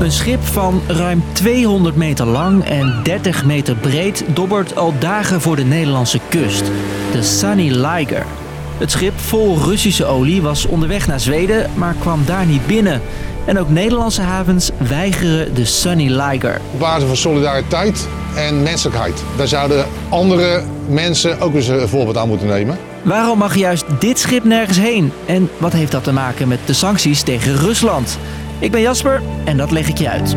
Een schip van ruim 200 meter lang en 30 meter breed dobbert al dagen voor de Nederlandse kust. De Sunny Liger. Het schip vol Russische olie was onderweg naar Zweden, maar kwam daar niet binnen. En ook Nederlandse havens weigeren de Sunny Liger. Op basis van solidariteit en menselijkheid. Daar zouden andere mensen ook eens een voorbeeld aan moeten nemen. Waarom mag juist dit schip nergens heen? En wat heeft dat te maken met de sancties tegen Rusland? Ik ben Jasper en dat leg ik je uit.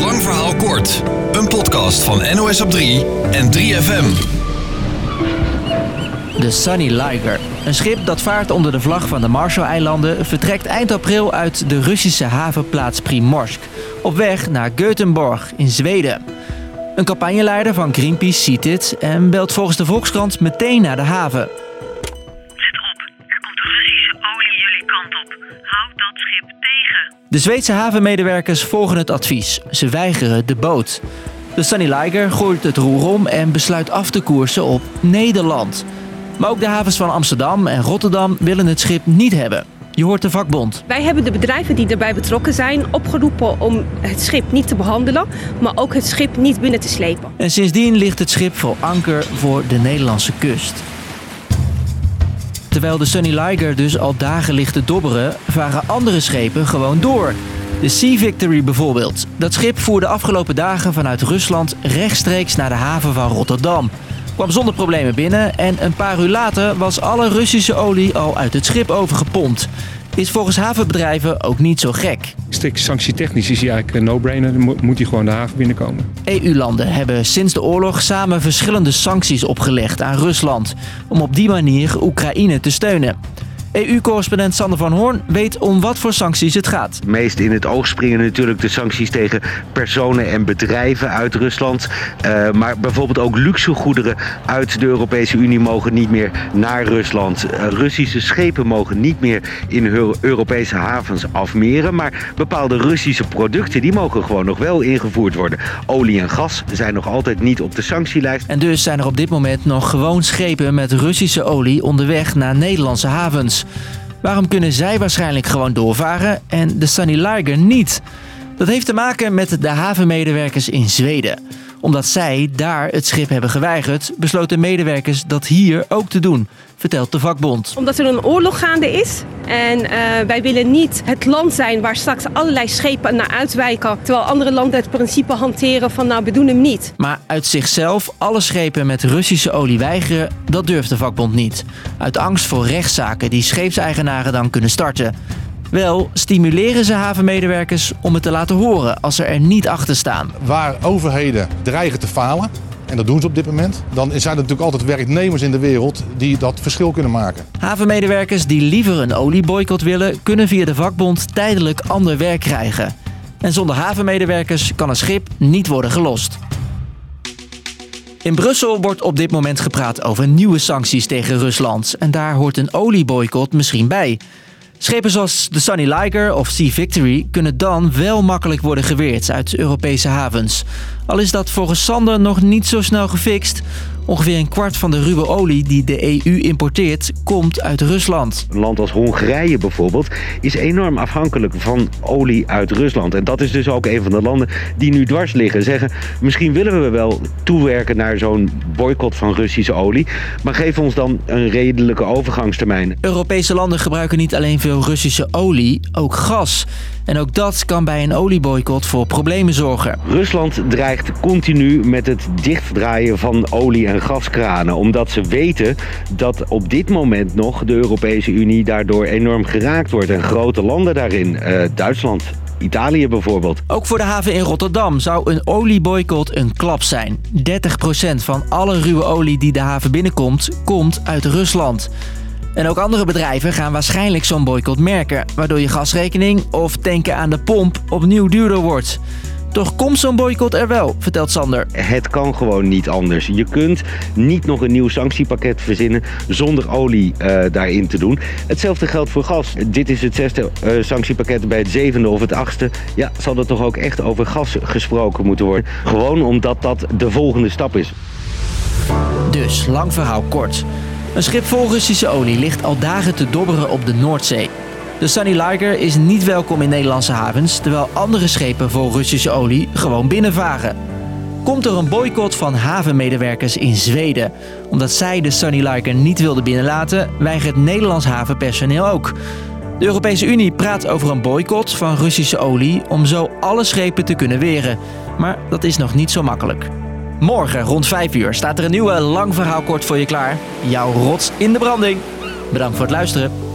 Lang verhaal kort. Een podcast van NOS op 3 en 3FM. De Sunny Liger. Een schip dat vaart onder de vlag van de Marshall-eilanden vertrekt eind april uit de Russische havenplaats Primorsk. Op weg naar Göteborg in Zweden. Een campagneleider van Greenpeace ziet dit en belt volgens de Volkskrant meteen naar de haven. De Zweedse havenmedewerkers volgen het advies. Ze weigeren de boot. De Sunny Liger gooit het roer om en besluit af te koersen op Nederland. Maar ook de havens van Amsterdam en Rotterdam willen het schip niet hebben. Je hoort de vakbond. Wij hebben de bedrijven die erbij betrokken zijn opgeroepen om het schip niet te behandelen, maar ook het schip niet binnen te slepen. En sindsdien ligt het schip voor anker voor de Nederlandse kust. Terwijl de Sunny Liger dus al dagen ligt te dobberen, varen andere schepen gewoon door. De Sea Victory bijvoorbeeld. Dat schip voerde afgelopen dagen vanuit Rusland rechtstreeks naar de haven van Rotterdam. Kwam zonder problemen binnen en een paar uur later was alle Russische olie al uit het schip overgepompt. Is volgens havenbedrijven ook niet zo gek. Strikt sanctietechnisch is hij eigenlijk een no-brainer. Dan moet hij gewoon de haven binnenkomen. EU-landen hebben sinds de oorlog samen verschillende sancties opgelegd aan Rusland. Om op die manier Oekraïne te steunen. EU-correspondent Sander van Hoorn weet om wat voor sancties het gaat. meest in het oog springen natuurlijk de sancties tegen personen en bedrijven uit Rusland. Eh, maar bijvoorbeeld ook luxegoederen uit de Europese Unie mogen niet meer naar Rusland. Eh, Russische schepen mogen niet meer in Euro- Europese havens afmeren. Maar bepaalde Russische producten die mogen gewoon nog wel ingevoerd worden. Olie en gas zijn nog altijd niet op de sanctielijst. En dus zijn er op dit moment nog gewoon schepen met Russische olie onderweg naar Nederlandse havens. Waarom kunnen zij waarschijnlijk gewoon doorvaren en de Sunny Liger niet? Dat heeft te maken met de havenmedewerkers in Zweden. Omdat zij daar het schip hebben geweigerd, besloten medewerkers dat hier ook te doen, vertelt de vakbond. Omdat er een oorlog gaande is en eh, wij willen niet het land zijn waar straks allerlei schepen naar uitwijken, terwijl andere landen het principe hanteren van nou we doen hem niet. Maar uit zichzelf alle schepen met Russische olie weigeren, dat durft de vakbond niet. Uit angst voor rechtszaken die scheepseigenaren dan kunnen starten. Wel stimuleren ze havenmedewerkers om het te laten horen als ze er niet achter staan. Waar overheden dreigen te falen, en dat doen ze op dit moment, dan zijn er natuurlijk altijd werknemers in de wereld die dat verschil kunnen maken. Havenmedewerkers die liever een olieboycott willen, kunnen via de vakbond tijdelijk ander werk krijgen. En zonder havenmedewerkers kan een schip niet worden gelost. In Brussel wordt op dit moment gepraat over nieuwe sancties tegen Rusland. En daar hoort een olieboycott misschien bij. Schepen zoals de Sunny Liger of Sea Victory kunnen dan wel makkelijk worden geweerd uit Europese havens. Al is dat volgens Sander nog niet zo snel gefixt. Ongeveer een kwart van de ruwe olie die de EU importeert, komt uit Rusland. Een land als Hongarije bijvoorbeeld is enorm afhankelijk van olie uit Rusland. En dat is dus ook een van de landen die nu dwars liggen. Zeggen, misschien willen we wel toewerken naar zo'n boycott van Russische olie. Maar geef ons dan een redelijke overgangstermijn. Europese landen gebruiken niet alleen veel Russische olie, ook gas. En ook dat kan bij een olieboycott voor problemen zorgen. Rusland dreigt continu met het dichtdraaien van olie- en gaskranen. Omdat ze weten dat op dit moment nog de Europese Unie daardoor enorm geraakt wordt. En grote landen daarin, eh, Duitsland, Italië bijvoorbeeld. Ook voor de haven in Rotterdam zou een olieboycott een klap zijn. 30% van alle ruwe olie die de haven binnenkomt, komt uit Rusland. En ook andere bedrijven gaan waarschijnlijk zo'n boycott merken, waardoor je gasrekening of tanken aan de pomp opnieuw duurder wordt. Toch komt zo'n boycott er wel, vertelt Sander. Het kan gewoon niet anders. Je kunt niet nog een nieuw sanctiepakket verzinnen zonder olie eh, daarin te doen. Hetzelfde geldt voor gas. Dit is het zesde eh, sanctiepakket bij het zevende of het achtste. Ja, zal er toch ook echt over gas gesproken moeten worden. Gewoon omdat dat de volgende stap is. Dus, lang verhaal kort. Een schip vol Russische olie ligt al dagen te dobberen op de Noordzee. De Sunny Liger is niet welkom in Nederlandse havens, terwijl andere schepen vol Russische olie gewoon binnenvaren. Komt er een boycott van havenmedewerkers in Zweden? Omdat zij de Sunny Liger niet wilden binnenlaten, weigert Nederlands havenpersoneel ook. De Europese Unie praat over een boycott van Russische olie om zo alle schepen te kunnen weren. Maar dat is nog niet zo makkelijk. Morgen rond 5 uur staat er een nieuwe lang verhaal kort voor je klaar. Jouw rots in de branding. Bedankt voor het luisteren.